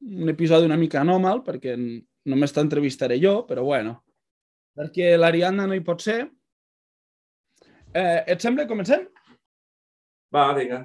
un episodi una mica anòmal, perquè només t'entrevistaré jo, però bueno, perquè l'Ariadna no hi pot ser. Eh, et sembla que comencem? Va, vinga.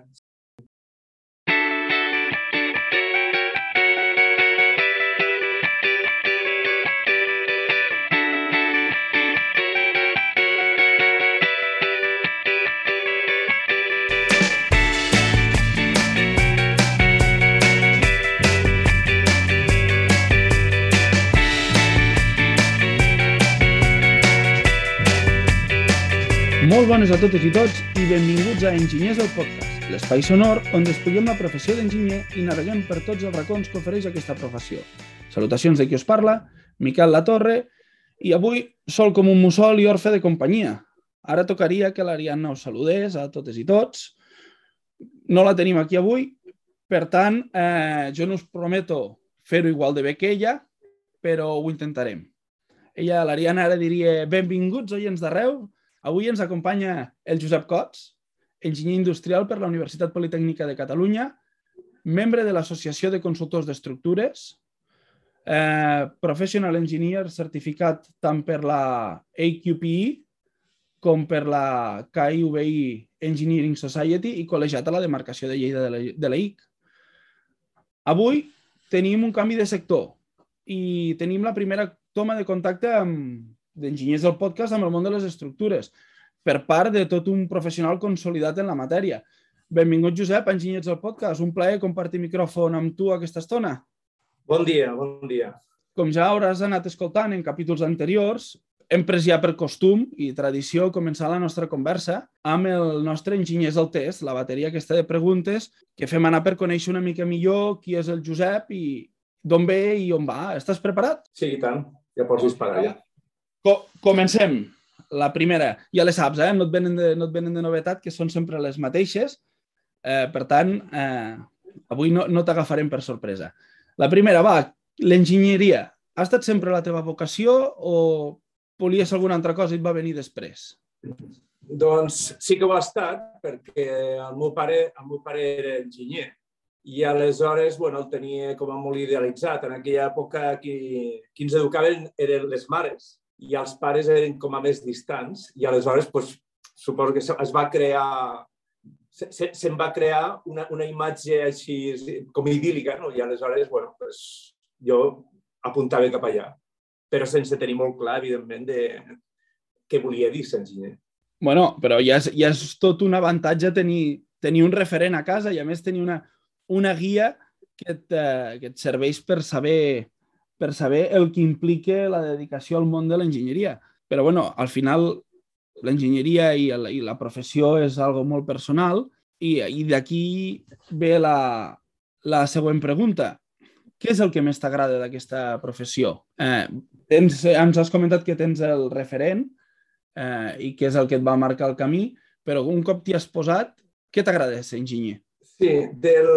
Molt bones a totes i tots i benvinguts a Enginyers del Podcast, l'espai sonor on despullem la professió d'enginyer i naveguem per tots els racons que ofereix aquesta professió. Salutacions de qui us parla, Miquel Latorre, i avui sol com un mussol i orfe de companyia. Ara tocaria que l'Ariadna us saludés a totes i tots. No la tenim aquí avui, per tant, eh, jo no us prometo fer-ho igual de bé que ella, però ho intentarem. Ella, l'Ariadna, ara diria benvinguts oients d'arreu, Avui ens acompanya el Josep Cots, enginyer industrial per la Universitat Politècnica de Catalunya, membre de l'Associació de Consultors d'Estructures, eh, professional engineer certificat tant per la AQPE com per la KIUBI Engineering Society i col·legiat a la demarcació de Lleida de la, de la IC. Avui tenim un canvi de sector i tenim la primera toma de contacte amb, d'enginyers del podcast amb el món de les estructures, per part de tot un professional consolidat en la matèria. Benvingut, Josep, a Enginyers del Podcast. Un plaer compartir micròfon amb tu aquesta estona. Bon dia, bon dia. Com ja hauràs anat escoltant en capítols anteriors, hem pres ja per costum i tradició començar la nostra conversa amb el nostre enginyers del test, la bateria aquesta de preguntes que fem anar per conèixer una mica millor qui és el Josep i d'on ve i on va. Estàs preparat? Sí, i tant. Ja pots disparar ja. Co comencem. La primera, ja les saps, eh? no, et venen de, no et venen de novetat, que són sempre les mateixes. Eh, per tant, eh, avui no, no t'agafarem per sorpresa. La primera, va, l'enginyeria. Ha estat sempre la teva vocació o volies alguna altra cosa i et va venir després? Doncs sí que ho ha estat, perquè el meu pare, el meu pare era enginyer i aleshores bueno, el tenia com a molt idealitzat. En aquella època qui, qui ens educaven eren les mares i els pares eren com a més distants i aleshores pues, suposo que es va crear se'n se, va crear una, una imatge així com idíl·lica no? i aleshores bueno, pues, jo apuntava cap allà però sense tenir molt clar, evidentment, de què volia dir ser enginyer. Bueno, però ja és, ja és tot un avantatge tenir, tenir un referent a casa i a més tenir una, una guia que et, eh, que et serveix per saber per saber el que implica la dedicació al món de l'enginyeria. Però, bueno, al final l'enginyeria i, i la professió és algo molt personal i, i d'aquí ve la, la següent pregunta. Què és el que més t'agrada d'aquesta professió? Eh, tens, ens has comentat que tens el referent eh, i que és el que et va marcar el camí, però un cop t'hi has posat, què t'agrada ser enginyer? Sí, del,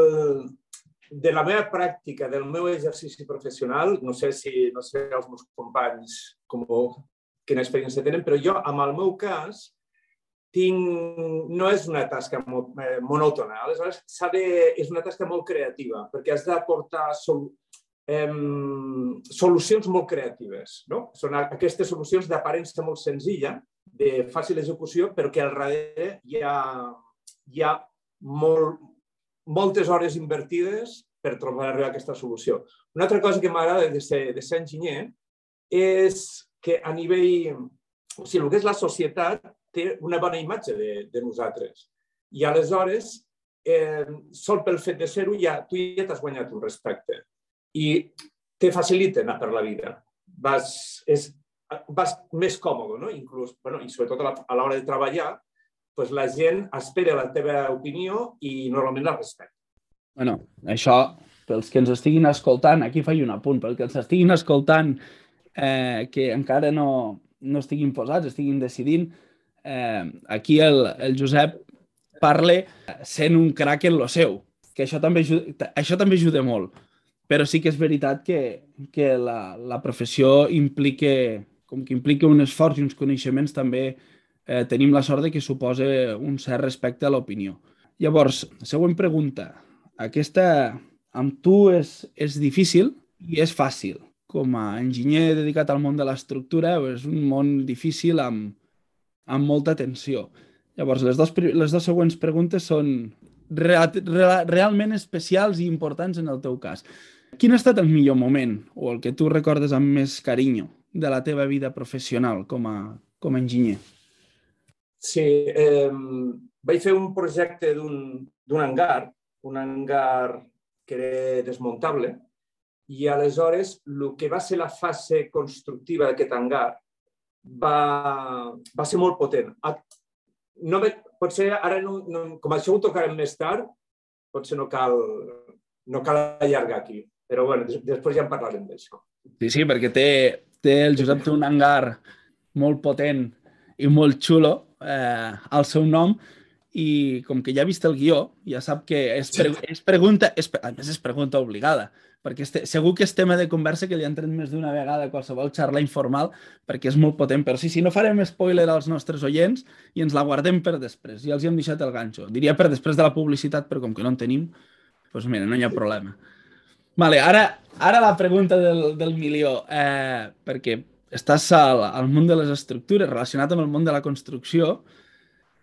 de la meva pràctica, del meu exercici professional, no sé si no sé els meus companys com, quina experiència tenen, però jo, amb el meu cas, tinc, no és una tasca molt, eh, monòtona, aleshores de, és una tasca molt creativa, perquè has d'aportar sol, eh, solucions molt creatives. No? Són aquestes solucions d'aparença molt senzilla, de fàcil execució, però que al darrere hi ha, hi ha molt, moltes hores invertides per trobar aquesta solució. Una altra cosa que m'agrada de, ser, de ser enginyer és que a nivell... O sigui, el que és la societat té una bona imatge de, de nosaltres. I aleshores, eh, sol pel fet de ser-ho, ja, tu ja t'has guanyat un respecte. I te facilita anar per la vida. Vas, és, vas més còmode, no? Inclús, bueno, i sobretot a l'hora de treballar, pues la gent espera la teva opinió i normalment la respecta. Bueno, això, pels que ens estiguin escoltant, aquí faig un apunt, pels que ens estiguin escoltant eh, que encara no, no estiguin posats, estiguin decidint, eh, aquí el, el Josep parla sent un crac en lo seu, que això també, ajuda, això també ajuda molt. Però sí que és veritat que, que la, la professió implica, com que implica un esforç i uns coneixements també eh, tenim la sort de que suposa un cert respecte a l'opinió. Llavors, següent pregunta. Aquesta, amb tu és, és difícil i és fàcil. Com a enginyer dedicat al món de l'estructura, és un món difícil amb, amb molta tensió. Llavors, les dues, les dues següents preguntes són re, re, realment especials i importants en el teu cas. Quin ha estat el millor moment o el que tu recordes amb més carinyo de la teva vida professional com a, com a enginyer? Sí, eh, vaig fer un projecte d'un hangar, un hangar que era desmuntable, i aleshores el que va ser la fase constructiva d'aquest hangar va, va ser molt potent. No, potser ara, no, no, com això ho tocarem més tard, potser no cal, no cal allargar aquí. Però bueno, després ja en parlarem d'això. Sí, sí, perquè té, té el Josep té un hangar molt potent i molt xulo eh, al seu nom i com que ja ha vist el guió, ja sap que és, pre és pregunta, és, a més és pregunta obligada, perquè este, segur que és tema de conversa que li han tret més d'una vegada a qualsevol xarra informal, perquè és molt potent, però sí, sí, no farem spoiler als nostres oients i ens la guardem per després, ja els hi hem deixat el ganxo. Diria per després de la publicitat, però com que no en tenim, doncs mira, no hi ha problema. Vale, ara, ara la pregunta del, del milió, eh, perquè estàs al, al món de les estructures, relacionat amb el món de la construcció,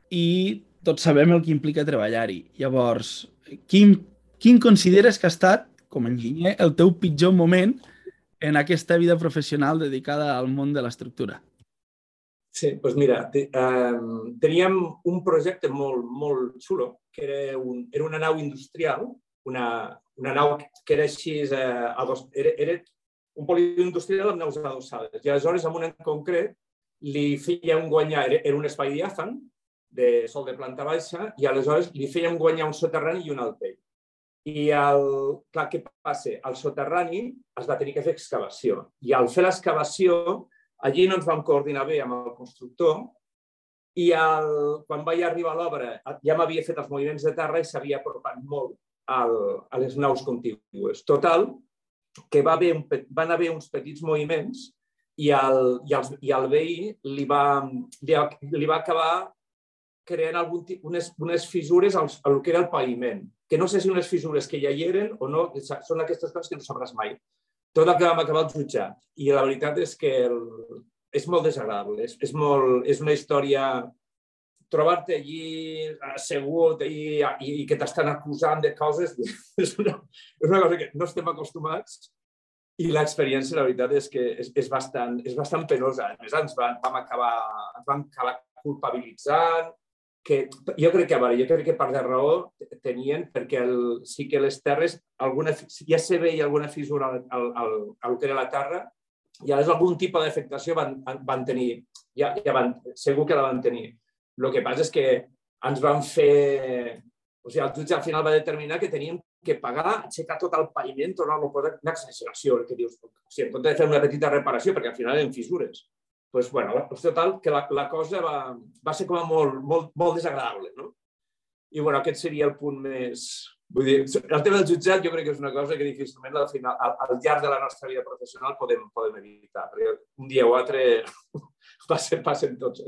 i tots sabem el que implica treballar-hi. Llavors, quin, quin consideres que ha estat, com a enginyer, el teu pitjor moment en aquesta vida professional dedicada al món de l'estructura? Sí, doncs mira, te, um, teníem un projecte molt, molt xulo, que era, un, era una nau industrial, una, una nau que era així, eh, a dos, era, era un polígon industrial amb naus adossades. I aleshores, en un en concret, li feien guanyar, era un espai diàfan, de sol de planta baixa, i aleshores li feien guanyar un soterrani i un alpell. I el, clar, què passa? Al soterrani es va tenir que fer excavació. I al fer l'excavació, allí no ens vam coordinar bé amb el constructor i el, quan vaig arribar a l'obra ja m'havia fet els moviments de terra i s'havia apropat molt al, a les naus contigües. Total, que va haver un, van haver uns petits moviments i el, i el, i el veí li va, li, va acabar creant algun, unes, unes fissures al, al que era el paviment, que no sé si unes fissures que ja hi eren o no, són aquestes coses que no sabràs mai. Tot el que vam acabar al jutjat. I la veritat és que el, és molt desagradable, és, és, molt, és una història trobar-te allí assegut i, i, i que t'estan acusant de coses és una, és una cosa que no estem acostumats i l'experiència, la veritat, és que és, és, bastant, és bastant penosa. A més, ens van, vam acabar, ens van acabar culpabilitzant, que jo crec que, veure, jo crec que part de raó tenien perquè el, sí que les terres, alguna, ja se veia alguna fissura al, al, al, al que era la terra i aleshores algun tipus d'afectació van, van tenir, ja, ja van, segur que la van tenir. El que passa és que ens van fer... O sigui, el jutge al final va determinar que teníem que pagar, aixecar tot el paviment, tornar-lo a posar... Una exageració, el que dius. O sigui, en compte de fer una petita reparació, perquè al final eren fissures. Doncs, bueno, doncs total, que la, la cosa va, va ser com a molt, molt, molt desagradable, no? I, bueno, aquest seria el punt més... Vull dir, el tema del jutjat jo crec que és una cosa que difícilment al, final, al, al llarg de la nostra vida professional podem, podem evitar, perquè un dia o altre passen, passen tots,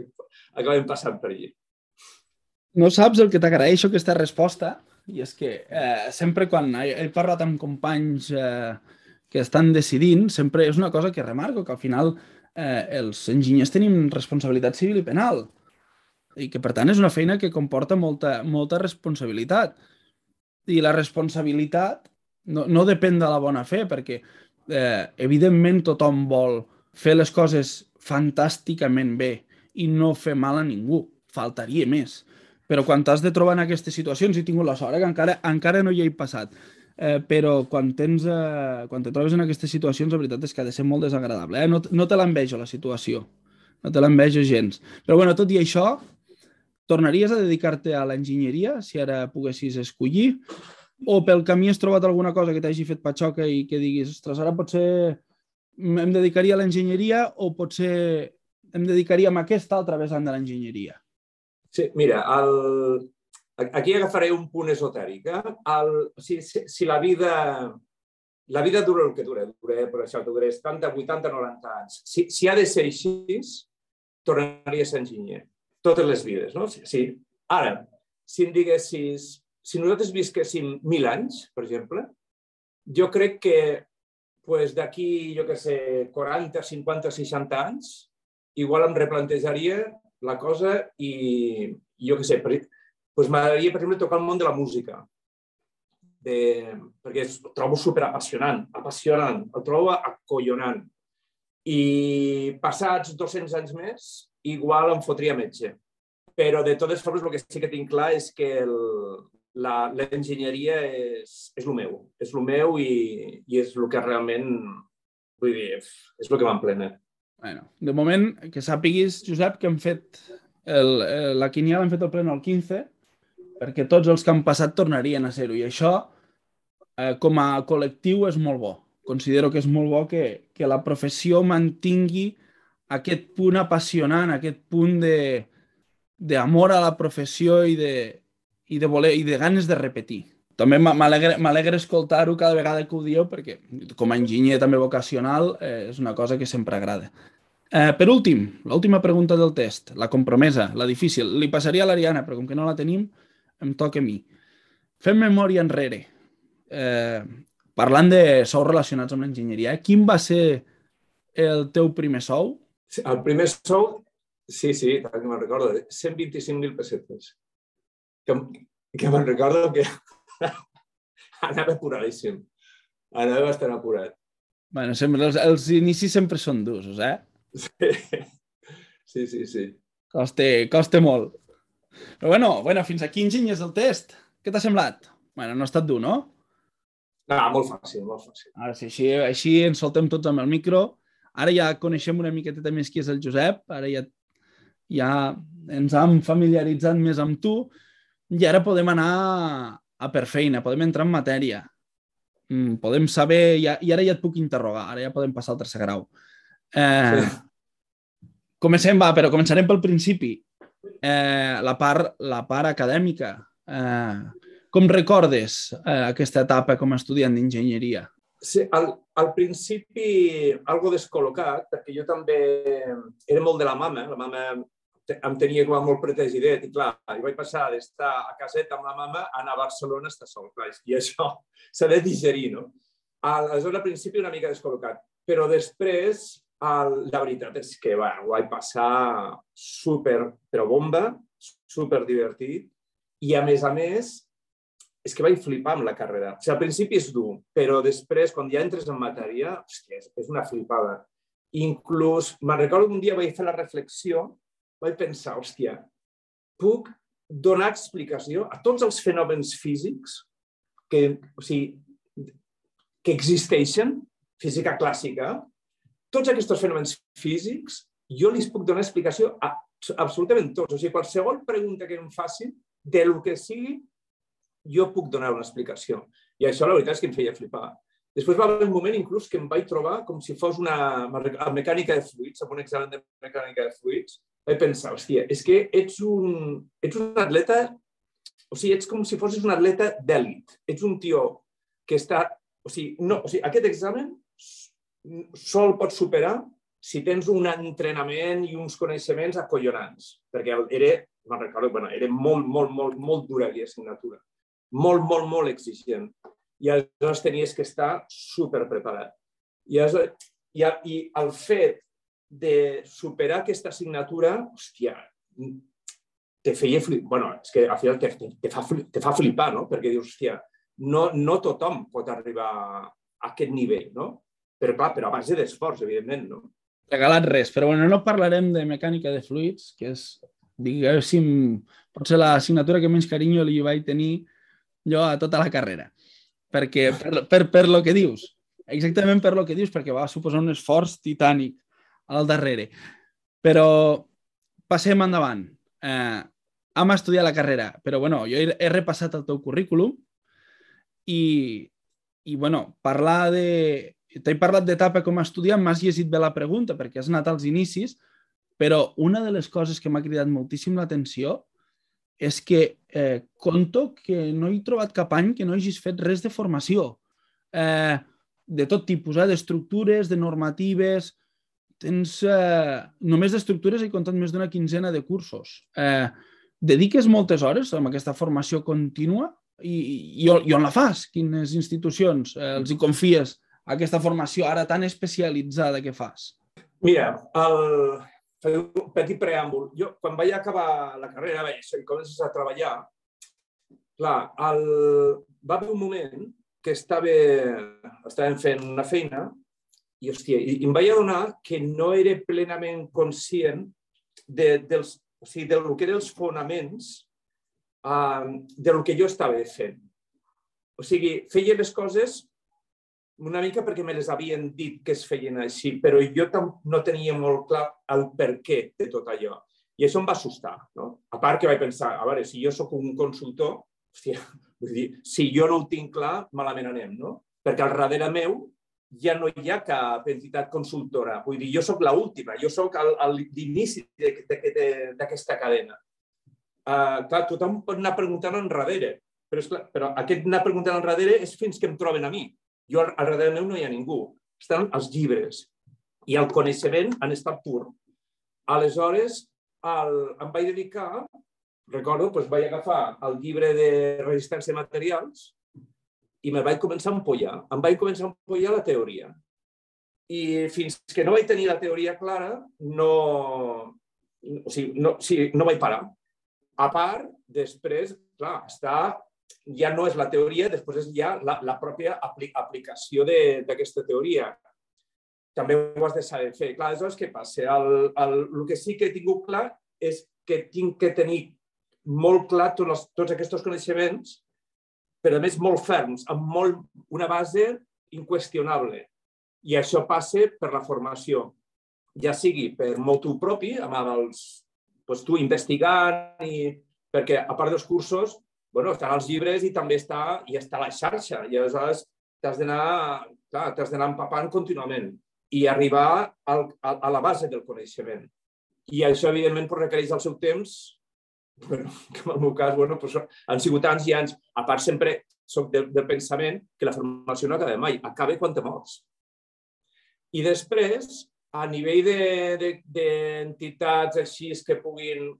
acabem passant per allí. No saps el que t'agraeixo aquesta resposta, i és que eh, sempre quan he, parlat amb companys eh, que estan decidint, sempre és una cosa que remarco, que al final eh, els enginyers tenim responsabilitat civil i penal, i que per tant és una feina que comporta molta, molta responsabilitat. I la responsabilitat no, no depèn de la bona fe, perquè eh, evidentment tothom vol fer les coses fantàsticament bé i no fer mal a ningú. Faltaria més. Però quan t'has de trobar en aquestes situacions, he tingut la sort, eh, que encara, encara no hi he passat, eh, però quan, tens, eh, quan te trobes en aquestes situacions, la veritat és que ha de ser molt desagradable. Eh? No, no te l'envejo, la situació. No te l'envejo gens. Però bueno, tot i això, tornaries a dedicar-te a l'enginyeria, si ara poguessis escollir, o pel camí has trobat alguna cosa que t'hagi fet patxoca i que diguis, ostres, ara potser em dedicaria a l'enginyeria o potser em dedicaríem a aquesta altra vessant de l'enginyeria? Sí, mira, el... aquí agafaré un punt esotèric. Eh? El... Si, si, si la vida la vida dura el que dura, dura per això, tu durés 80, 80, 90 anys. Si, si ha de ser així, tornaria a ser enginyer. Totes les vides, no? Sí, sí. Ara, si em diguessis, si nosaltres visquéssim mil anys, per exemple, jo crec que pues, d'aquí, jo que sé, 40, 50, 60 anys, igual em replantejaria la cosa i, jo que sé, pues m'agradaria, per exemple, tocar el món de la música. De, perquè el trobo super apassionant, apassionant, el trobo acollonant. I passats 200 anys més, igual em fotria metge. Però de totes formes el que sí que tinc clar és que l'enginyeria és, és el meu. És el meu i, i és el que realment, vull dir, és el que m'emplena. Bueno, de moment, que sàpiguis, Josep, que hem fet el, el, la quiniela hem fet el pleno al 15 perquè tots els que han passat tornarien a ser-ho i això eh, com a col·lectiu és molt bo. Considero que és molt bo que, que la professió mantingui aquest punt apassionant, aquest punt de d'amor a la professió i de, i de voler i de ganes de repetir. També m'alegra escoltar-ho cada vegada que ho dieu perquè com a enginyer també vocacional eh, és una cosa que sempre agrada. Eh, per últim, l'última pregunta del test, la compromesa, la difícil. Li passaria a l'Ariana, però com que no la tenim, em toca a mi. Fem memòria enrere. Eh, parlant de sous relacionats amb l'enginyeria, eh? quin va ser el teu primer sou? El primer sou, sí, sí, que me'n recordo, 125.000 pessetes. Que, que me'n recordo que anava apuradíssim. Anava bastant apurat. Bueno, sempre, els, els inicis sempre són durs, eh? Sí, sí, sí. Costa, costa molt. Però bueno, bueno, fins aquí enginyes el test. Què t'ha semblat? Bueno, no ha estat dur, no? No, molt fàcil, molt fàcil. Ara sí, així, així ens soltem tots amb el micro. Ara ja coneixem una miqueta més qui és el Josep, ara ja, ja ens hem familiaritzat més amb tu i ara podem anar a per feina, podem entrar en matèria. Mm, podem saber, ja, i ara ja et puc interrogar, ara ja podem passar al tercer grau. Eh, sí. Comencem, va, però començarem pel principi. Eh, la, part, la part acadèmica. Eh, com recordes eh, aquesta etapa com a estudiant d'enginyeria? Sí, al, al principi algo descol·locat, perquè jo també era molt de la mama, la mama em tenia com molt protegidet i clar, i vaig passar d'estar a caseta amb la mama a anar a Barcelona a estar sol, clar, i això s'ha de digerir, no? Aleshores, al principi una mica descol·locat, però després el, la veritat és que bueno, ho vaig passar super, però bomba, super divertit, i a més a més, és que vaig flipar amb la carrera. O sigui, al principi és dur, però després, quan ja entres en matèria, hòstia, és, és una flipada. Inclús, me'n recordo un dia vaig fer la reflexió vaig pensar, hòstia, puc donar explicació a tots els fenòmens físics que, o sigui, que existeixen, física clàssica, tots aquests fenòmens físics, jo li puc donar explicació a absolutament tots. O sigui, qualsevol pregunta que em facin, de lo que sigui, jo puc donar una explicació. I això la veritat és que em feia flipar. Després va haver un moment inclús que em vaig trobar com si fos una mecànica de fluids, amb un examen de mecànica de fluids, vaig pensar, hòstia, és que ets un, ets un atleta, o sigui, ets com si fossis un atleta d'èlit. Ets un tio que està... O sigui, no, o sigui, aquest examen sol pots superar si tens un entrenament i uns coneixements acollonants. Perquè era, me'n recordo, bueno, era molt, molt, molt, molt dura aquella assignatura. Molt, molt, molt exigent. I aleshores tenies que estar super preparat. I, i, i el fet de superar aquesta assignatura, hòstia, te feia flipar. Bueno, és que al final te, te, fa, te fa flipar, no? Perquè dius, hòstia, no, no tothom pot arribar a aquest nivell, no? Però, clar, però a base d'esforç, evidentment, no? Regalat res, però bueno, no parlarem de mecànica de fluids, que és, diguéssim, potser l'assignatura que menys carinyo li vaig tenir jo a tota la carrera. Perquè, per, per, per lo que dius, exactament per lo que dius, perquè va suposar un esforç titànic al darrere. Però passem endavant. Eh, hem estudiat la carrera, però bueno, jo he, he repassat el teu currículum i, i bueno, parlar de... T'he parlat d'etapa com a estudiant, m'has llegit bé la pregunta perquè has anat als inicis, però una de les coses que m'ha cridat moltíssim l'atenció és que eh, conto que no he trobat cap any que no hagis fet res de formació. Eh, de tot tipus, eh, d'estructures, de normatives, tens eh, només d'estructures he comptat més d'una quinzena de cursos. Eh, dediques moltes hores amb aquesta formació contínua i, i, i on la fas? Quines institucions eh, els hi confies aquesta formació ara tan especialitzada que fas? Mira, el, un petit preàmbul. Jo, quan vaig acabar la carrera bé, i comences a treballar, clar, el, va haver un moment que estava, estàvem fent una feina i, hòstia, i, em vaig adonar que no era plenament conscient de, dels, o sigui, del que eren els fonaments uh, del que jo estava fent. O sigui, feia les coses una mica perquè me les havien dit que es feien així, però jo no tenia molt clar el per què de tot allò. I això em va assustar. No? A part que vaig pensar, a veure, si jo sóc un consultor, hòstia, vull dir, si jo no ho tinc clar, malament anem, no? Perquè al darrere meu ja no hi ha cap entitat consultora. Vull dir, jo sóc l'última, jo sóc l'inici d'aquesta cadena. Uh, clar, tothom pot anar preguntant enrere, però, és clar, però aquest anar preguntant enrere és fins que em troben a mi. Jo al darrere meu no hi ha ningú. Estan els llibres i el coneixement en estat pur. Aleshores, el, em vaig dedicar, recordo, doncs vaig agafar el llibre de resistència de materials i me vaig començar a empollar. Em vaig començar a empollar la teoria. I fins que no vaig tenir la teoria clara, no, o sigui, no, sigui, no vaig parar. A part, després, clar, està ja no és la teoria, després és ja la, la pròpia apli aplicació d'aquesta teoria. També ho has de saber fer. Clar, aleshores, què passa? El, el, el que sí que he tingut clar és que tinc que tenir molt clar tots, tots aquests coneixements, però a més molt ferms, amb molt, una base inqüestionable. I això passa per la formació, ja sigui per motu propi, amb els, doncs tu investigant, i, perquè a part dels cursos bueno, estan els llibres i també està, i està la xarxa. I aleshores t'has d'anar empapant contínuament i arribar al, a, a la base del coneixement. I això, evidentment, requereix el seu temps, bueno, que en el meu cas bueno, pues, han sigut anys i anys. A part, sempre soc del, del pensament que la formació no acaba mai, acaba quan te mors. I després, a nivell d'entitats de, de, així que puguin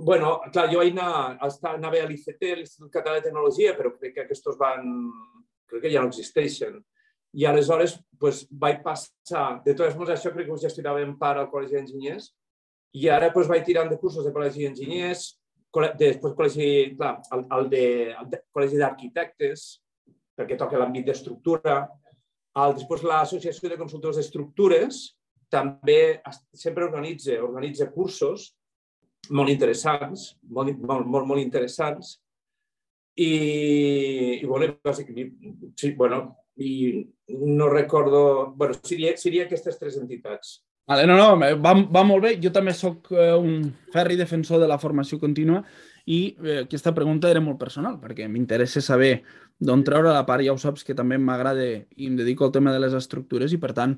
bueno, clar, jo vaig anar, estar, anar a l'ICT, l'Institut Català de Tecnologia, però crec que aquests van, crec que ja no existeixen. I aleshores pues, vaig passar, de totes maneres, això crec que ho gestionàvem part al Col·legi d'Enginyers, i ara pues, vaig tirant de cursos de Col·legi d'Enginyers, després col·legi, clar, el, el de, el de Col·legi d'Arquitectes, perquè toca l'àmbit d'estructura, després l'Associació de Consultors d'Estructures també sempre organitza, organitza cursos molt interessants, molt, molt, molt, molt interessants. I, i bueno, sí, bueno, i no recordo... bueno, seria, seria aquestes tres entitats. Vale, no, no, va, va molt bé. Jo també sóc eh, un ferri defensor de la formació contínua i eh, aquesta pregunta era molt personal, perquè m'interessa saber d'on treure la part, ja ho saps que també m'agrada i em dedico al tema de les estructures i, per tant,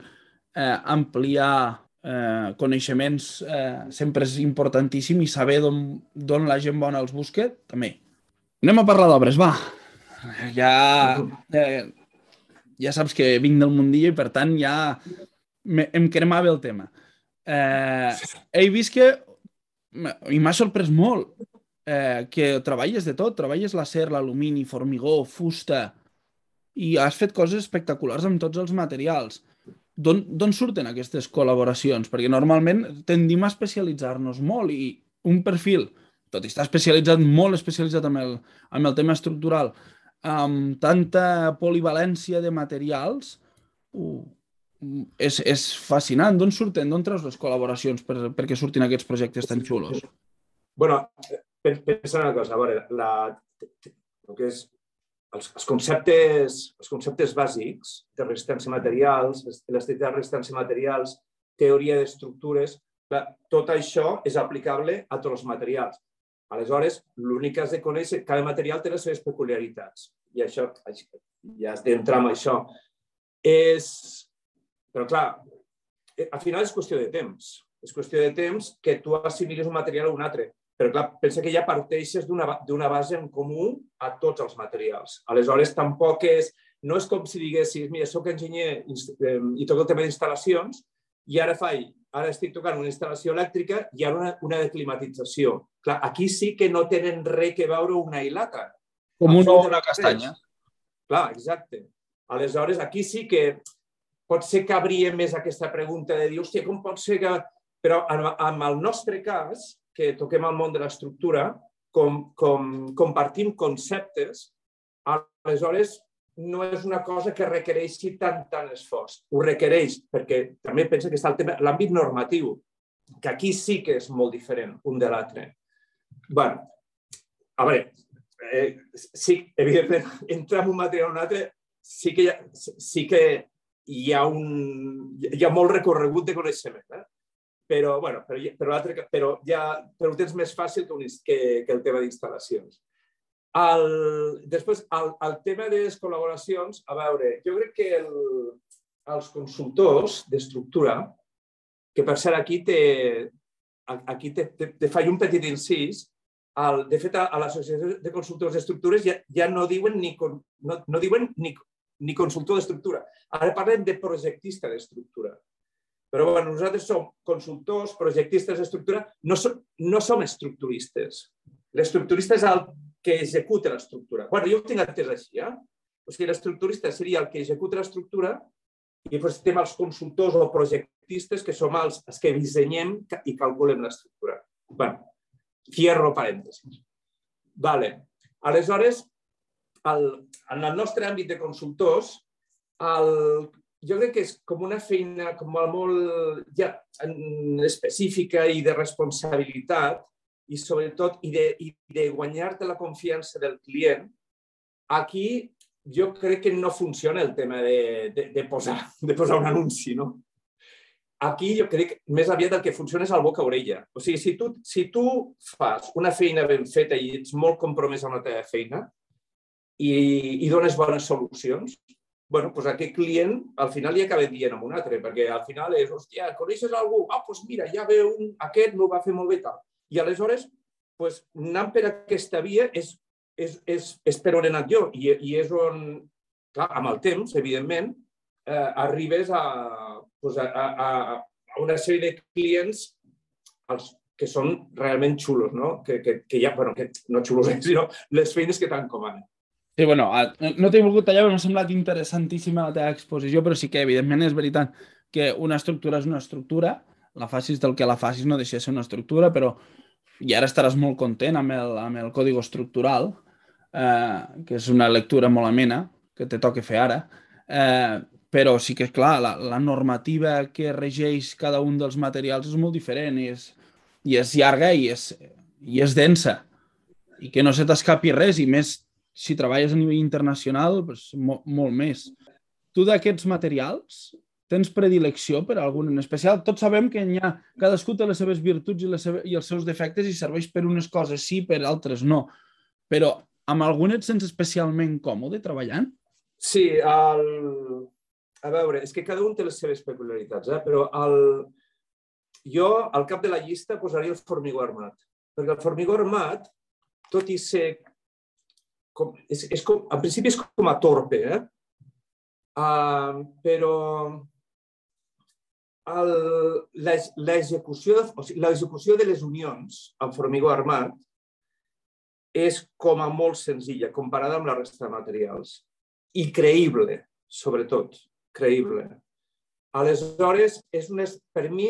eh, ampliar eh, coneixements eh, sempre és importantíssim i saber d'on la gent bona els busca, també. Anem a parlar d'obres, va. Ja, eh, ja saps que vinc del mundillo i, per tant, ja em cremava el tema. Eh, he vist que, i m'ha sorprès molt, eh, que treballes de tot, treballes l'acer, l'alumini, formigó, fusta, i has fet coses espectaculars amb tots els materials d'on surten aquestes col·laboracions? Perquè normalment tendim a especialitzar-nos molt i un perfil, tot i estar especialitzat, molt especialitzat amb el, amb el tema estructural, amb tanta polivalència de materials, uh, és, és fascinant. D'on surten? D'on treus les col·laboracions per, perquè surtin aquests projectes tan xulos? bueno, pensa una cosa, a veure, la, el que és els, els, conceptes, els conceptes bàsics de resistència materials, elasticitat de resistència materials, teoria d'estructures, tot això és aplicable a tots els materials. Aleshores, l'únic que has de conèixer, cada material té les seves peculiaritats. I això, ja has d'entrar amb això. És... Però clar, eh, al final és qüestió de temps. És qüestió de temps que tu assimilis un material a un altre. Però clar, pensa que ja parteixes d'una base en comú a tots els materials. Aleshores, tampoc és... No és com si diguessis, mira, sóc enginyer i toco el tema d'instal·lacions i ara faig, ara estic tocant una instal·lació elèctrica i ara una, una de climatització. Clar, aquí sí que no tenen res que veure una i l'altra. Com una, una castanya. Clar, exacte. Aleshores, aquí sí que pot ser que cabria més aquesta pregunta de dir, hòstia, com pot ser que... Però en el nostre cas, que toquem el món de l'estructura, com, com compartim conceptes, aleshores no és una cosa que requereixi tant, tant esforç. Ho requereix perquè també pensa que està l'àmbit normatiu, que aquí sí que és molt diferent un de l'altre. bueno, a veure, eh, sí, evidentment, entrar en un material o un altre, sí que, sí que hi ha, un, hi ha molt recorregut de coneixement. Eh? Però, bueno, però, però, però, ja, però ho tens més fàcil que, un, que, que el tema d'instal·lacions. El, després, el, el tema de les col·laboracions, a veure, jo crec que el, els consultors d'estructura, que per cert aquí te, aquí te, te, te faig un petit incís, el, de fet, a, a l'Associació de Consultors d'Estructures ja, ja no diuen ni, no, no diuen ni, ni consultor d'estructura. Ara parlem de projectista d'estructura. Però bueno, nosaltres som consultors, projectistes d'estructura, no, som, no som estructuristes. L'estructurista és el que executa l'estructura. Bueno, jo ho tinc entès així, eh? O sigui, l'estructurista seria el que executa l'estructura i després tenim els consultors o projectistes que som els, els que dissenyem i calculem l'estructura. bueno, cierro parèntesis. Vale. Aleshores, el, en el nostre àmbit de consultors, el, jo crec que és com una feina com molt ja, específica i de responsabilitat i sobretot i de, i de guanyar-te la confiança del client, aquí jo crec que no funciona el tema de, de, de, posar, de posar un anunci, no? Aquí jo crec que més aviat el que funciona és el boca-orella. O sigui, si tu, si tu fas una feina ben feta i ets molt compromès amb la teva feina i, i dones bones solucions, bueno, doncs aquest client al final li acaba dient amb un altre, perquè al final és, hòstia, coneixes algú? Ah, doncs mira, ja ve un, aquest m'ho va fer molt bé tal. I aleshores, pues, anant per aquesta via és, és, és, és per on he anat jo i, i és on, clar, amb el temps, evidentment, eh, arribes a, pues, a, a, a una sèrie de clients els, que són realment xulos, no? Que, que, que ja, bueno, que no xulos, sinó les feines que t'encomanen. Sí, bueno, no t'he volgut tallar, però m'ha semblat interessantíssima la teva exposició, però sí que, evidentment, és veritat que una estructura és una estructura, la facis del que la facis no deixa de ser una estructura, però i ara estaràs molt content amb el, amb el código estructural, eh, que és una lectura molt amena, que te toca fer ara, eh, però sí que, clar, la, la normativa que regeix cada un dels materials és molt diferent i és, i és llarga i és, i és densa i que no se t'escapi res i més si treballes a nivell internacional, doncs, molt, molt més. Tu d'aquests materials Tens predilecció per algun en especial? Tots sabem que hi ha, cadascú té les seves virtuts i, les seves, i els seus defectes i serveix per unes coses sí, per altres no. Però amb algun et sents especialment còmode treballant? Sí, el... a veure, és que cada un té les seves peculiaritats, eh? però el... jo al cap de la llista posaria el formigó armat, perquè el formigó armat, tot i ser... Com, és, és com, en principi és com a torpe, eh? Uh, però l'execució o sigui, de les unions amb formigó armat és com a molt senzilla comparada amb la resta de materials i creïble, sobretot, creïble. Aleshores, és una, per mi,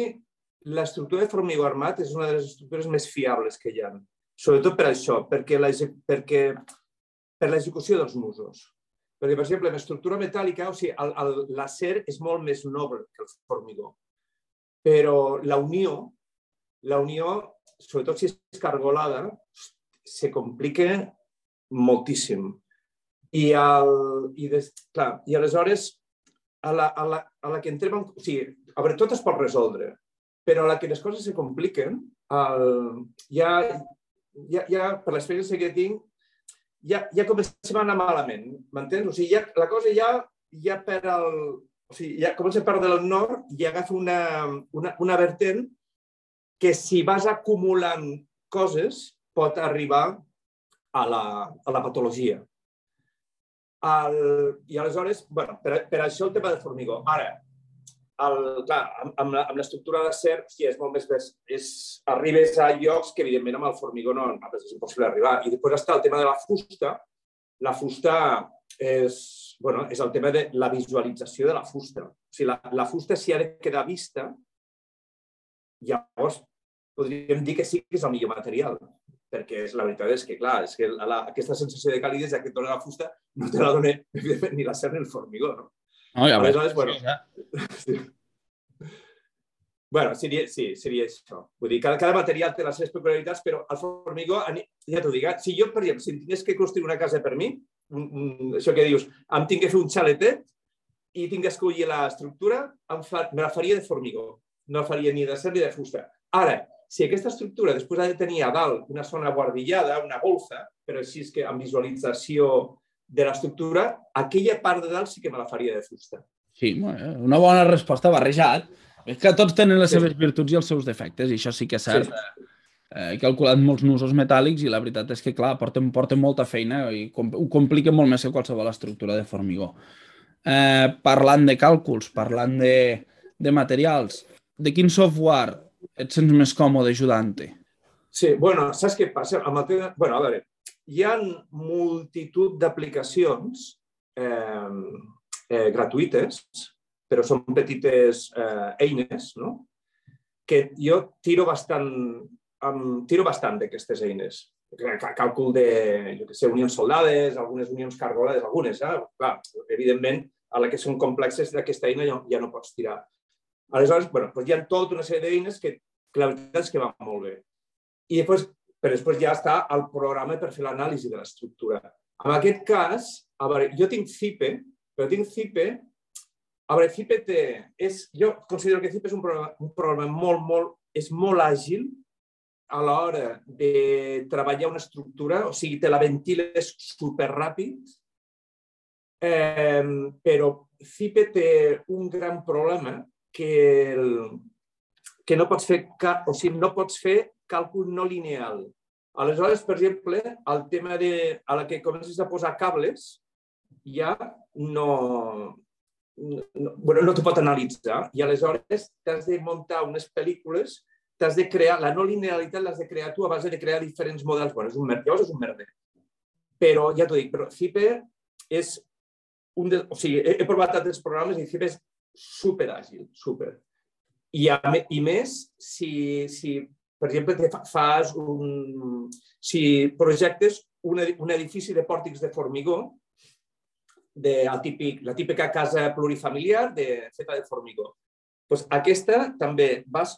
l'estructura de formigó armat és una de les estructures més fiables que hi ha. Sobretot per això, perquè, la, perquè per l'execució dels nusos. Perquè, per exemple, en estructura metàl·lica, o sigui, l'acer és molt més noble que el formigó però la unió, la unió, sobretot si és cargolada, se complica moltíssim. I, el, i, des, clar, i aleshores, a la, a, la, a la que entrem... En, o sigui, a veure, tot es pot resoldre, però a la que les coses se compliquen, el, ja, ja, ja per l'experiència que tinc, ja, ja comencem a anar malament, m'entens? O sigui, ja, la cosa ja, ja per el, o sigui, ja comença per del nord i agafa una, una, una vertent que si vas acumulant coses pot arribar a la, a la patologia. El, I aleshores, bueno, per, per això el tema de formigó. Ara, el, clar, amb, amb, l'estructura d'acer sí, és molt més... És, arribes a llocs que, evidentment, amb el formigó no, és impossible arribar. I després està el tema de la fusta, la fusta és, bueno, és el tema de la visualització de la fusta. O sigui, la, la fusta si ha de quedar vista, llavors podríem dir que sí que és el millor material perquè és, la veritat és que, clar, és que la, aquesta sensació de calidesa que et dona la fusta no te la dona, evidentment, ni la ser ni el formigó, no? No, ja Aleshores, bueno, sí, bueno, seria, sí, seria això. Vull dir, cada, cada material té les seves peculiaritats, però el formigó, ja t'ho dic, eh, si jo, per exemple, si tingués que construir una casa per mi, un, un, això que dius, em tinc que fer un xaletet i tinc que escollir l'estructura, fa, me la faria de formigó. No la faria ni de ser ni de fusta. Ara, si aquesta estructura després ha de tenir a dalt una zona guardillada, una golfa, però així és que amb visualització de l'estructura, aquella part de dalt sí que me la faria de fusta. Sí, una bona resposta barrejat. És que tots tenen les seves virtuts i els seus defectes, i això sí que és cert. Sí. Eh, he calculat molts nusos metàl·lics i la veritat és que, clar, porten, porten molta feina i com, ho complica molt més que qualsevol estructura de formigó. Eh, parlant de càlculs, parlant de, de materials, de quin software et sents més còmode ajudant-te? Sí, bueno, saps què passa? Amb el bueno, a veure, hi ha multitud d'aplicacions eh, eh, gratuïtes, però són petites eh, eines, no? que jo tiro bastant, um, tiro bastant d'aquestes eines. Càlcul de, jo què sé, unions soldades, algunes unions cargolades, algunes, eh? Clar, evidentment, a la que són complexes d'aquesta eina ja, ja no pots tirar. Aleshores, bueno, doncs hi ha tota una sèrie d'eines que, que la veritat és que van molt bé. I després, però després ja està el programa per fer l'anàlisi de l'estructura. En aquest cas, a veure, jo tinc CIPE, però tinc CIPE a veure, CIPE té, és, jo considero que CIPE és un programa, un programa molt, molt, és molt àgil a l'hora de treballar una estructura, o sigui, te la ventiles superràpid, eh, però CIPE té un gran problema que, el, que no pots fer, o sigui, no pots fer càlcul no lineal. Aleshores, per exemple, el tema de a la que comences a posar cables ja no, no, bueno, no t'ho pot analitzar i aleshores t'has de muntar unes pel·lícules, t'has de crear, la no linealitat l'has de crear tu a base de crear diferents models. Bueno, és un merder, llavors és un merder. Però, ja t'ho dic, però CIPE és un de, o sigui, he, he provat altres programes i CIPE és super àgil, super. I, a, I més, si, si per exemple, fas un, si projectes un, un edifici de pòrtics de formigó, de típic, la típica casa plurifamiliar de, feta de formigó. Pues aquesta també vas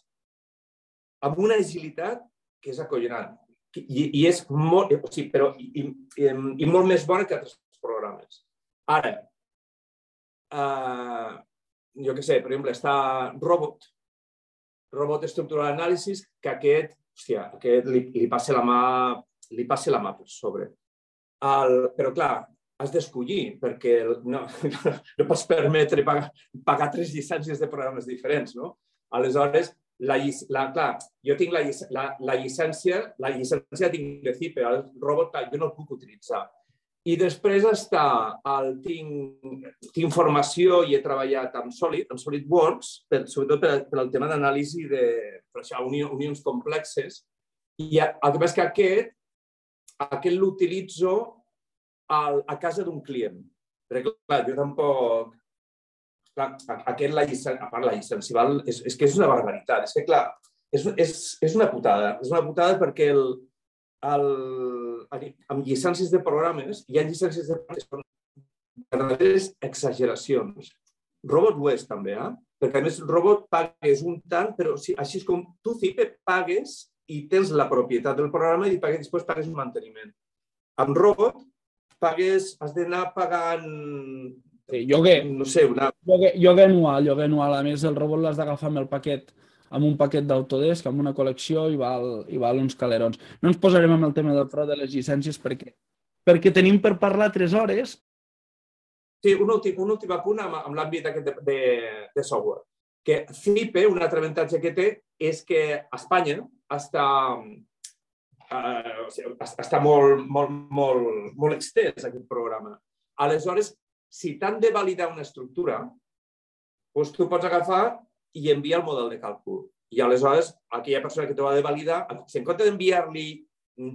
amb una agilitat que és acollonant. I, i és molt, o sigui, però, i, i, i molt més bona que altres programes. Ara, uh, jo què sé, per exemple, està Robot, Robot Estructural Analysis, que aquest, hòstia, aquest li, li passa la mà li passa la mà per sobre. El, però, clar, has d'escollir, perquè no, no pots permetre pagar, pagar tres llicències de programes diferents, no? Aleshores, la, la, clar, jo tinc la, la, la llicència, la llicència CIP, el robot clar, jo no el puc utilitzar. I després està el tinc, tinc formació i he treballat amb Solid, amb SolidWorks, per, sobretot per, per el tema d'anàlisi de per això, unió, unions complexes. I el que passa és que aquest, aquest l'utilitzo a casa d'un client. Perquè, clar, jo tampoc... Clar, aquest, la llicència, a part, la llicència és, és que és una barbaritat. És que, clar, és, és, és una putada. És una putada perquè el, el, amb llicències de programes, hi ha llicències de programes que són verdaderes exageracions. Robot ho és també, eh? perquè a més Robot pagues un tant, però sí, així és com tu, CIPE, pagues i tens la propietat del programa i pagues, després pagues un manteniment. Amb Robot pagues, has d'anar pagant Sí, lloguer. No sé, una... Lloguer, lloguer anual, lloguer anual. A més, el robot l'has d'agafar amb el paquet amb un paquet d'Autodesk, amb una col·lecció i val, i val uns calerons. No ens posarem amb el tema del frau de les llicències perquè, perquè tenim per parlar tres hores. Sí, un últim, un últim apunt amb, amb l'àmbit de, de, de software. Que FIPE, un altre avantatge que té, és que a Espanya està, eh, o sigui, està molt, molt, molt, molt extès aquest programa. Aleshores, si t'han de validar una estructura, doncs tu pots agafar i envia el model de càlcul. I aleshores, aquella persona que t'ho ha de validar, si en compte d'enviar-li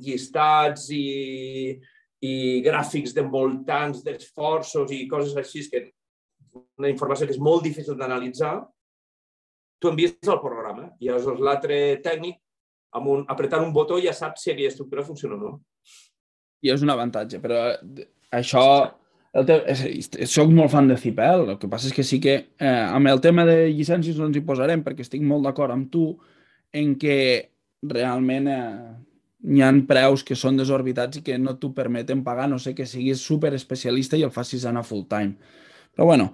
llistats i, i gràfics d'envoltants d'esforços i coses així, que una informació que és molt difícil d'analitzar, tu envies el programa i aleshores l'altre tècnic, amb un, apretant un botó, ja sap si aquella estructura funciona o no. I és un avantatge, però això... El te... Soc molt fan de Cipel, el que passa és que sí que eh, amb el tema de llicències no ens hi posarem perquè estic molt d'acord amb tu en que realment eh, hi han preus que són desorbitats i que no t'ho permeten pagar, no sé que siguis super especialista i el facis anar full time. Però bueno,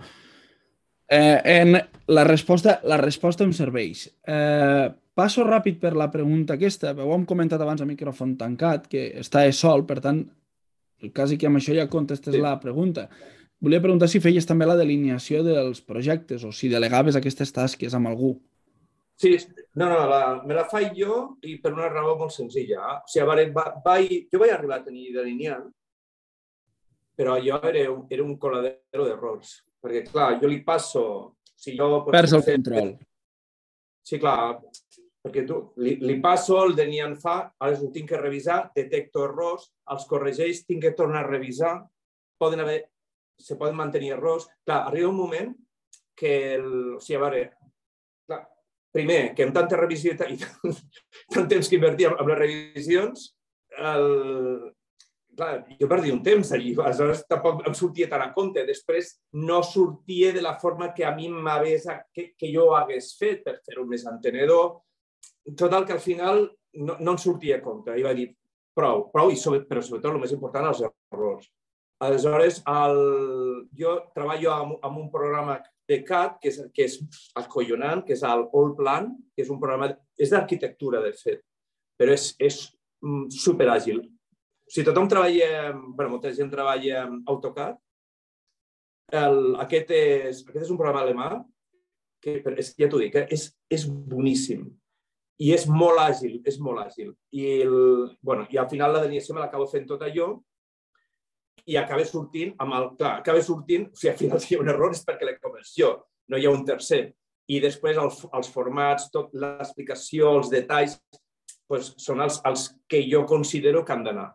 eh, en la, resposta, la resposta em serveix. Eh, passo ràpid per la pregunta aquesta. Ho hem comentat abans a micròfon tancat, que està sol, per tant, quasi que amb això ja contestes sí. la pregunta. Volia preguntar si feies també la delineació dels projectes o si delegaves aquestes tasques amb algú. Sí, no, no, la, me la faig jo i per una raó molt senzilla. O sigui, va, va, vaig, jo vaig arribar a tenir delineant, però jo era, un, era un coladero d'errors. Perquè, clar, jo li passo... Si jo, Perds el control. Sí, clar, perquè tu li, li passo, el Denian fa, ara ho tinc que revisar, detecto errors, els corregeix, tinc que tornar a revisar, poden haver, se poden mantenir errors. Clar, arriba un moment que, el, o sigui, a veure, clar, primer, que amb tanta revisió i tant, temps que invertia amb les revisions, el, clar, jo perdia un temps allí, aleshores tampoc em sortia tant a compte. Després no sortia de la forma que a mi m'hagués, que, que jo hagués fet per fer-ho més entenedor. Total, que al final no, no em sortia a compte. I va dir, prou, prou, i sobre, però sobretot el més important, els errors. Aleshores, el, jo treballo amb, amb un programa de CAD que és, que és acollonant, que és el All Plan, que és un programa, és d'arquitectura, de fet, però és, és mm, superàgil si tothom treballa, bueno, molta gent treballa amb AutoCAD, el, aquest, és, aquest és un programa alemà que, és, ja t'ho dic, eh, és, és boníssim i és molt àgil, és molt àgil. I, el, bueno, i al final la delineació me l'acabo fent tot allò i acaba sortint amb el... Clar, acaba sortint, o sigui, al final si hi ha un error és perquè la conversió, no hi ha un tercer. I després els, els formats, tot l'explicació, els detalls, doncs són els, els que jo considero que han d'anar.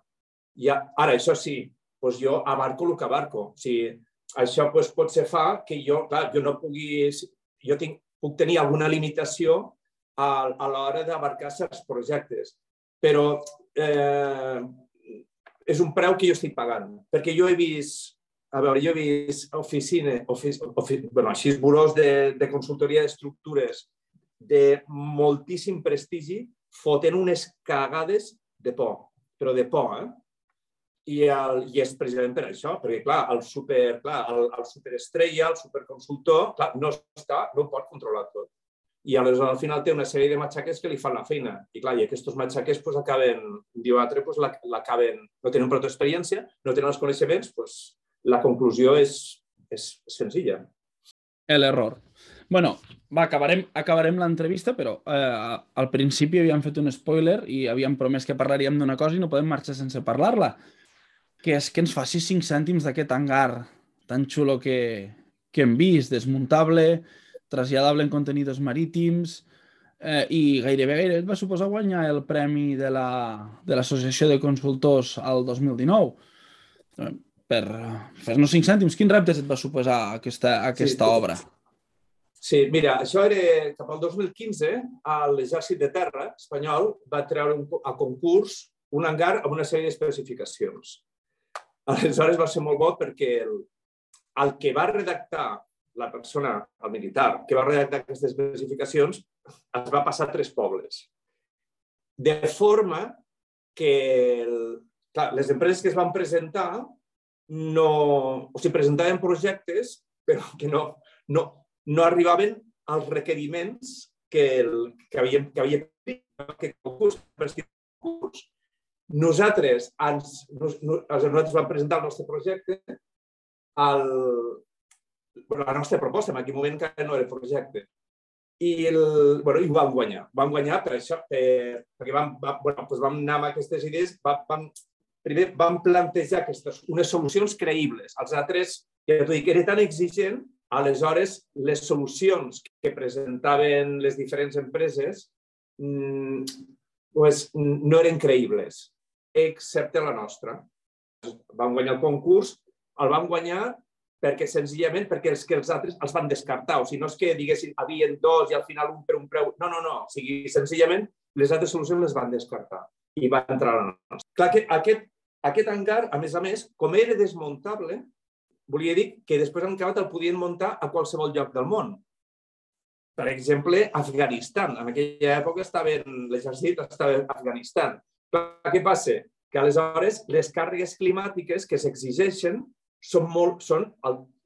I ara, això sí, doncs jo abarco el que abarco. O sigui, això doncs, potser fa que jo, clar, jo no pugui... Jo tinc, puc tenir alguna limitació a, a l'hora d'abarcar certs projectes, però eh, és un preu que jo estic pagant, perquè jo he vist, a veure, jo he vist oficina, ofici, ofici, bueno, així burós de, de consultoria d'estructures de moltíssim prestigi fotent unes cagades de por, però de por, eh? I, el, I és precisament per això, perquè clar, el, super, clar, el, el superestrella, el superconsultor, clar, no està, no pot controlar tot. I aleshores al final té una sèrie de matxaques que li fan la feina. I clar, i aquests matxaques pues, acaben, diu altre, pues, l'acaben, no tenen prou experiència, no tenen els coneixements, pues, la conclusió és, és senzilla. L'error. bueno, va, acabarem, acabarem l'entrevista, però eh, al principi havíem fet un spoiler i havíem promès que parlaríem d'una cosa i no podem marxar sense parlar-la que és que ens faci 5 cèntims d'aquest hangar tan xulo que, que hem vist, desmuntable, traslladable en contenidors marítims, eh, i gairebé, gairebé et va suposar guanyar el premi de l'Associació la, de Consultors al 2019. Eh, per fer-nos 5 cèntims, quins reptes et va suposar aquesta, aquesta sí, obra? Sí, mira, això era cap al 2015, l'Exèrcit de Terra espanyol va treure un, a concurs un hangar amb una sèrie d'especificacions. Aleshores va ser molt bo perquè el, el que va redactar la persona, el militar, que va redactar aquestes especificacions, es va passar a tres pobles. De forma que el, clar, les empreses que es van presentar no, o sigui, presentaven projectes però que no, no, no arribaven als requeriments que, el, que havia, que havia que concurs, concurs nosaltres, ens, nos, nosaltres vam presentar el nostre projecte, bueno, la nostra proposta, en aquell moment encara no era projecte, i, el, bueno, i vam guanyar. Vam guanyar per això, per, perquè vam, va, bueno, doncs vam anar amb aquestes idees, vam, vam, primer vam plantejar aquestes, unes solucions creïbles. Els altres, ja t'ho dic, era tan exigent, aleshores les solucions que presentaven les diferents empreses mm, pues, no eren creïbles excepte la nostra. vam guanyar el concurs, el vam guanyar perquè senzillament perquè els que els altres els van descartar. O sigui, no és que diguessin havien dos i al final un per un preu. No, no, no. O sigui, senzillament les altres solucions les van descartar i va entrar la nostra. Clar que aquest, aquest hangar, a més a més, com era desmuntable, volia dir que després en acabat el podien muntar a qualsevol lloc del món. Per exemple, Afganistan. En aquella època estava l'exèrcit estava a Afganistan. Clar, què passa? Que aleshores les càrregues climàtiques que s'exigeixen són, molt, són,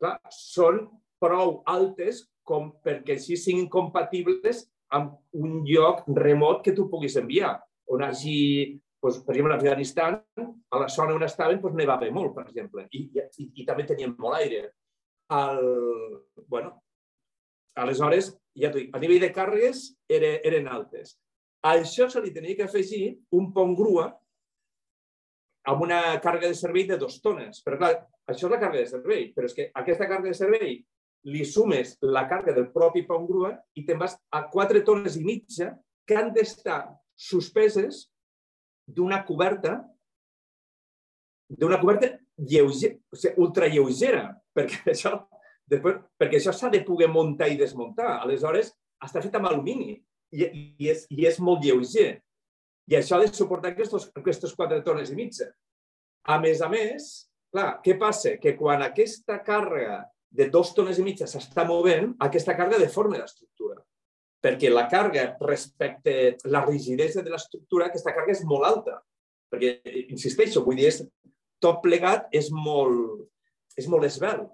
clar, són prou altes com perquè així siguin compatibles amb un lloc remot que tu puguis enviar, on hagi, doncs, per exemple, a Afganistan, a la zona on estaven, doncs, nevava molt, per exemple, i, i, i també tenien molt aire. El, bueno, aleshores, ja t'ho dic, a nivell de càrregues era, eren altes. A això se li tenia que afegir un pont grua amb una càrrega de servei de dos tones. Però clar, això és la càrrega de servei, però és que aquesta càrrega de servei li sumes la càrrega del propi pont grua i te'n vas a quatre tones i mitja que han d'estar suspeses d'una coberta d'una coberta lleuger, o sigui, ultralleugera, perquè això, després, perquè això s'ha de poder muntar i desmuntar. Aleshores, està fet amb alumini i, i, és, i és molt lleuger. I això ha de suportar aquests, aquestes quatre tones i mitja. A més a més, clar, què passa? Que quan aquesta càrrega de dos tones i mitja s'està movent, aquesta càrrega deforma l'estructura. Perquè la càrrega respecte la rigidesa de l'estructura, aquesta càrrega és molt alta. Perquè, insisteixo, vull dir, és, tot plegat és molt, és molt esbelt.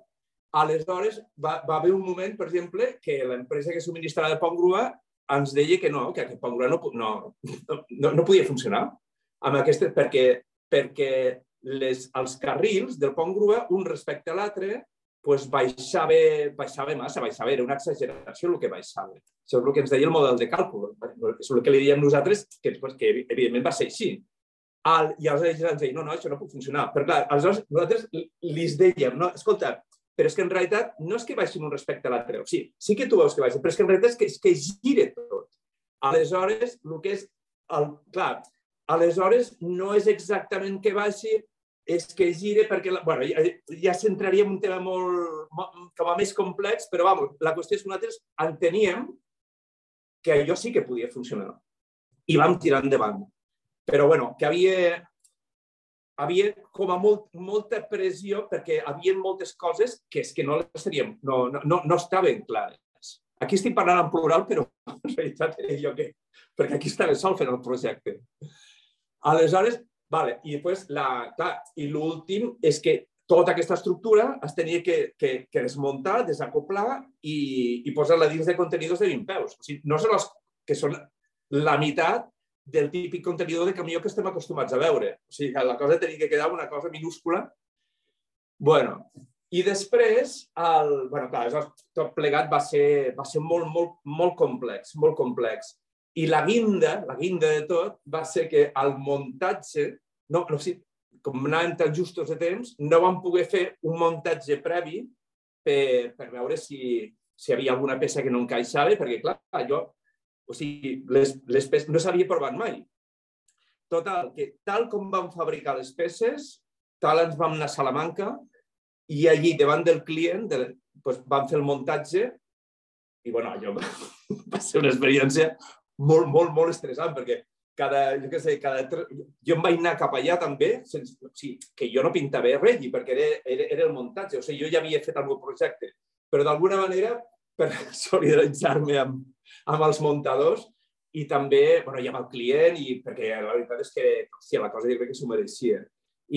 Aleshores, va, va haver un moment, per exemple, que l'empresa que subministrava de pont grua ens deia que no, que aquest grua no, no, no, no podia funcionar amb aquesta, perquè, perquè les, els carrils del pont grua, un respecte a l'altre, pues baixava, baixava massa, baixava, era una exageració el que baixava. Això és el que ens deia el model de càlcul. És el que li diem nosaltres, que, pues, que evidentment va ser així. Al, I aleshores ens deien, no, no, això no pot funcionar. Però clar, aleshores nosaltres li dèiem, no, escolta, però és que en realitat no és que baixin un respecte a l'altre. O sigui, sí que tu veus que baixin, però és que en realitat és que, és que gire tot. Aleshores, el que és... El, clar, aleshores no és exactament que baixi, és que gire perquè... bueno, ja, ja s'entraria en un tema molt, com a més complex, però vamos, la qüestió és que nosaltres enteníem que allò sí que podia funcionar. I vam tirar endavant. Però bueno, que havia, havia com a molt, molta pressió perquè hi havia moltes coses que és que no les teníem, no, no, no, estaven clares. Aquí estic parlant en plural, però en realitat era jo que... Perquè aquí estava sol fent el projecte. Aleshores, Vale. I després, la, clar, i l'últim és que tota aquesta estructura es tenia que, que, que desmuntar, desacoplar i, i posar-la dins de contenidors de 20 peus. O sigui, no són els que són la meitat del típic contenidor de camió que estem acostumats a veure. O sigui, la cosa tenia que quedar una cosa minúscula. bueno, i després, el, bueno, clar, tot plegat va ser, va ser molt, molt, molt complex, molt complex. I la guinda, la guinda de tot, va ser que el muntatge, no, no, sí, com anàvem tan justos de temps, no vam poder fer un muntatge previ per, per veure si, si hi havia alguna peça que no encaixava, perquè, clar, allò, o sigui, les, les peces no s'havia provat mai. Total, que tal com vam fabricar les peces, tal ens vam anar a Salamanca i allí, davant del client, de, doncs, vam fer el muntatge i, bueno, allò va ser una experiència molt, molt, molt estressant, perquè cada, jo què sé, cada... Jo em vaig anar cap allà també, sense, o sigui, que jo no pintava res, perquè era, era, era el muntatge, o sigui, jo ja havia fet el meu projecte, però d'alguna manera, per solidaritzar-me amb, amb els muntadors i també, bueno, i amb el client, i perquè la veritat és que, hòstia, la cosa jo crec que s'ho mereixia.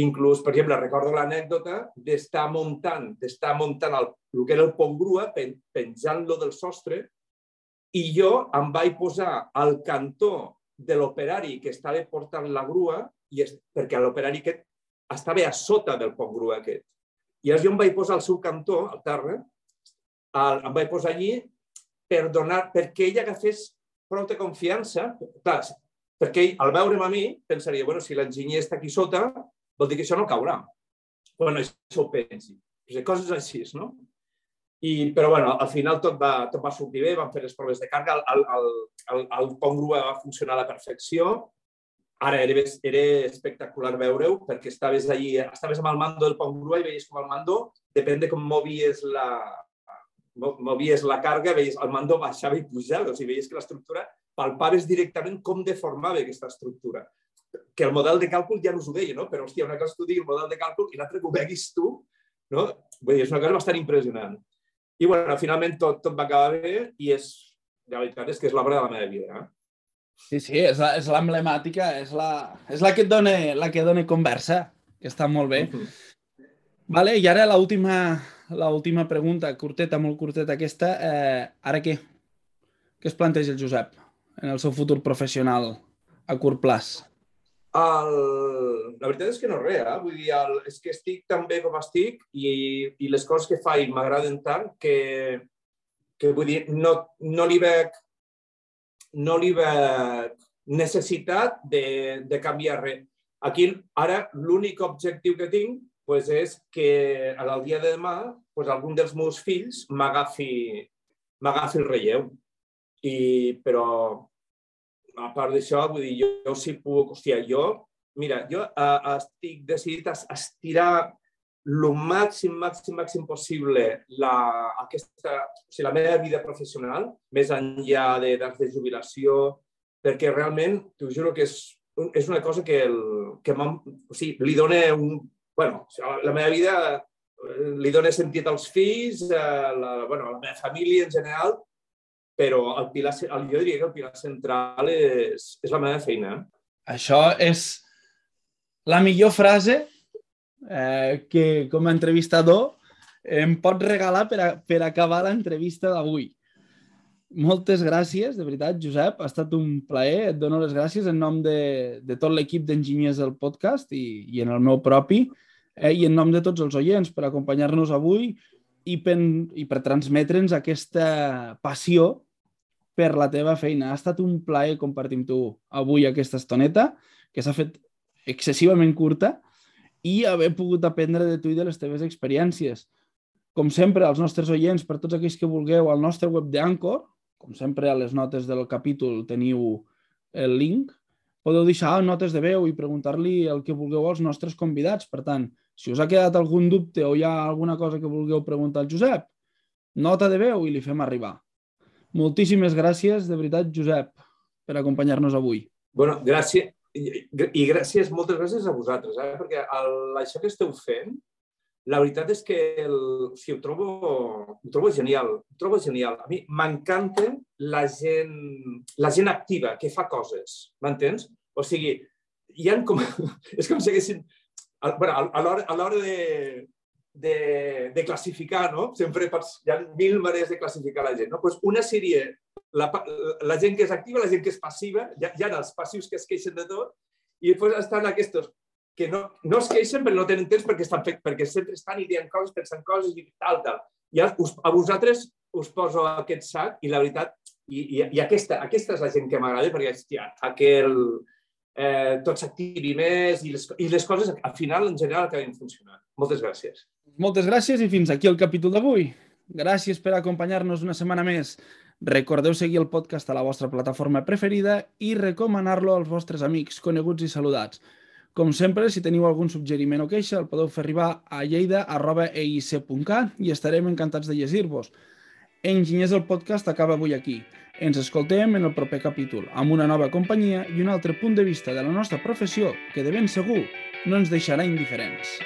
Inclús, per exemple, recordo l'anècdota d'estar muntant, d'estar muntant el, el que era el pont grua, pen, penjant-lo del sostre, i jo em vaig posar al cantó de l'operari que estava portant la grua, i és, perquè l'operari aquest estava a sota del pont grua aquest. I llavors jo em vaig posar al seu cantó, al terra, el, em vaig posar allí per donar, perquè ell agafés prou de confiança, clar, perquè ell, al veure'm a mi, pensaria, bueno, si l'enginyer està aquí sota, vol dir que això no caurà. Bueno, això ho pensi. Coses així, no? I, però bueno, al final tot va, tot va sortir bé, vam fer les proves de càrrega, el, el, el, el pont grua va funcionar a la perfecció ara era, era espectacular veure-ho perquè estaves allí, estaves amb el mando del pont grua i veies com el mando, depèn de com movies la, movies la carga, veies el mando baixava i pujava, o sigui, veies que l'estructura palpaves directament com deformava aquesta estructura. Que el model de càlcul ja no us ho deia, no? però, hòstia, una cosa tu diguis el model de càlcul i l'altra que ho veguis tu, no? Vull dir, és una cosa bastant impressionant. I, bueno, finalment tot, tot va acabar bé i és, la veritat és que és l'obra de la meva vida. Eh? Sí, sí, és l'emblemàtica, és, la, és la, que et dona, la que dona conversa, que està molt bé. Uh -huh. Vale, I ara l'última l'última pregunta, curteta, molt curteta aquesta. Eh, ara què? Què es planteja el Josep en el seu futur professional a curt plaç? El... La veritat és que no res, eh? Vull dir, el... és que estic tan bé com estic i, i les coses que faig m'agraden tant que, que vull dir, no, no li veig no li veig necessitat de, de canviar res. Aquí, ara, l'únic objectiu que tinc pues, és que el dia de demà pues, algun dels meus fills m'agafi el relleu. I, però, a part d'això, vull dir, jo, jo sí puc... Hòstia, jo, mira, jo uh, estic decidit a estirar el màxim, màxim, màxim possible la, aquesta, o sigui, la meva vida professional, més enllà de de jubilació, perquè realment, t'ho juro que és, és una cosa que, el, que o sigui, li dona un... bueno, la meva vida eh, li dona sentit als fills, a la, bueno, a la meva família en general, però el pilar, el, jo diria que el pilar central és, és la meva feina. Això és la millor frase eh, que com a entrevistador em pot regalar per, a, per acabar l'entrevista d'avui. Moltes gràcies, de veritat, Josep. Ha estat un plaer. Et dono les gràcies en nom de, de tot l'equip d'enginyers del podcast i, i en el meu propi eh, i en nom de tots els oients per acompanyar-nos avui i per, i per transmetre'ns aquesta passió per la teva feina. Ha estat un plaer compartir amb tu avui aquesta estoneta, que s'ha fet excessivament curta, i haver pogut aprendre de tu i de les teves experiències. Com sempre, als nostres oients, per tots aquells que vulgueu, al nostre web d'Anchor, com sempre a les notes del capítol teniu el link, podeu deixar notes de veu i preguntar-li el que vulgueu als nostres convidats. Per tant, si us ha quedat algun dubte o hi ha alguna cosa que vulgueu preguntar al Josep, nota de veu i li fem arribar. Moltíssimes gràcies, de veritat, Josep, per acompanyar-nos avui. Bueno, gràcies, i, gràcies, moltes gràcies a vosaltres, eh? perquè el, això que esteu fent, la veritat és que el, o sigui, ho, trobo, ho trobo genial, ho trobo genial. A mi m'encanta la gent, la gent activa, que fa coses, m'entens? O sigui, hi ha com... És com si haguessin... Bueno, a l'hora de, de, de classificar, no? Sempre pots, hi ha mil maneres de classificar la gent. No? Pues una seria la, la gent que és activa, la gent que és passiva, hi ha, hi ha els passius que es queixen de tot, i després estan aquests que no, no es queixen però no tenen temps perquè, estan fet, perquè sempre estan ideant coses, pensant coses i tal, tal. I a, a vosaltres us poso aquest sac i la veritat, i, i, i aquesta, aquesta és la gent que m'agrada perquè hòstia, fa que el, eh, tot s'activi més i les, i les coses al final en general acaben funcionant. Moltes gràcies. Moltes gràcies i fins aquí el capítol d'avui. Gràcies per acompanyar-nos una setmana més. Recordeu seguir el podcast a la vostra plataforma preferida i recomanar-lo als vostres amics, coneguts i saludats. Com sempre, si teniu algun suggeriment o queixa, el podeu fer arribar a lleida.eic.cat i estarem encantats de llegir-vos. Enginyers del podcast acaba avui aquí. Ens escoltem en el proper capítol, amb una nova companyia i un altre punt de vista de la nostra professió que de ben segur no ens deixarà indiferents.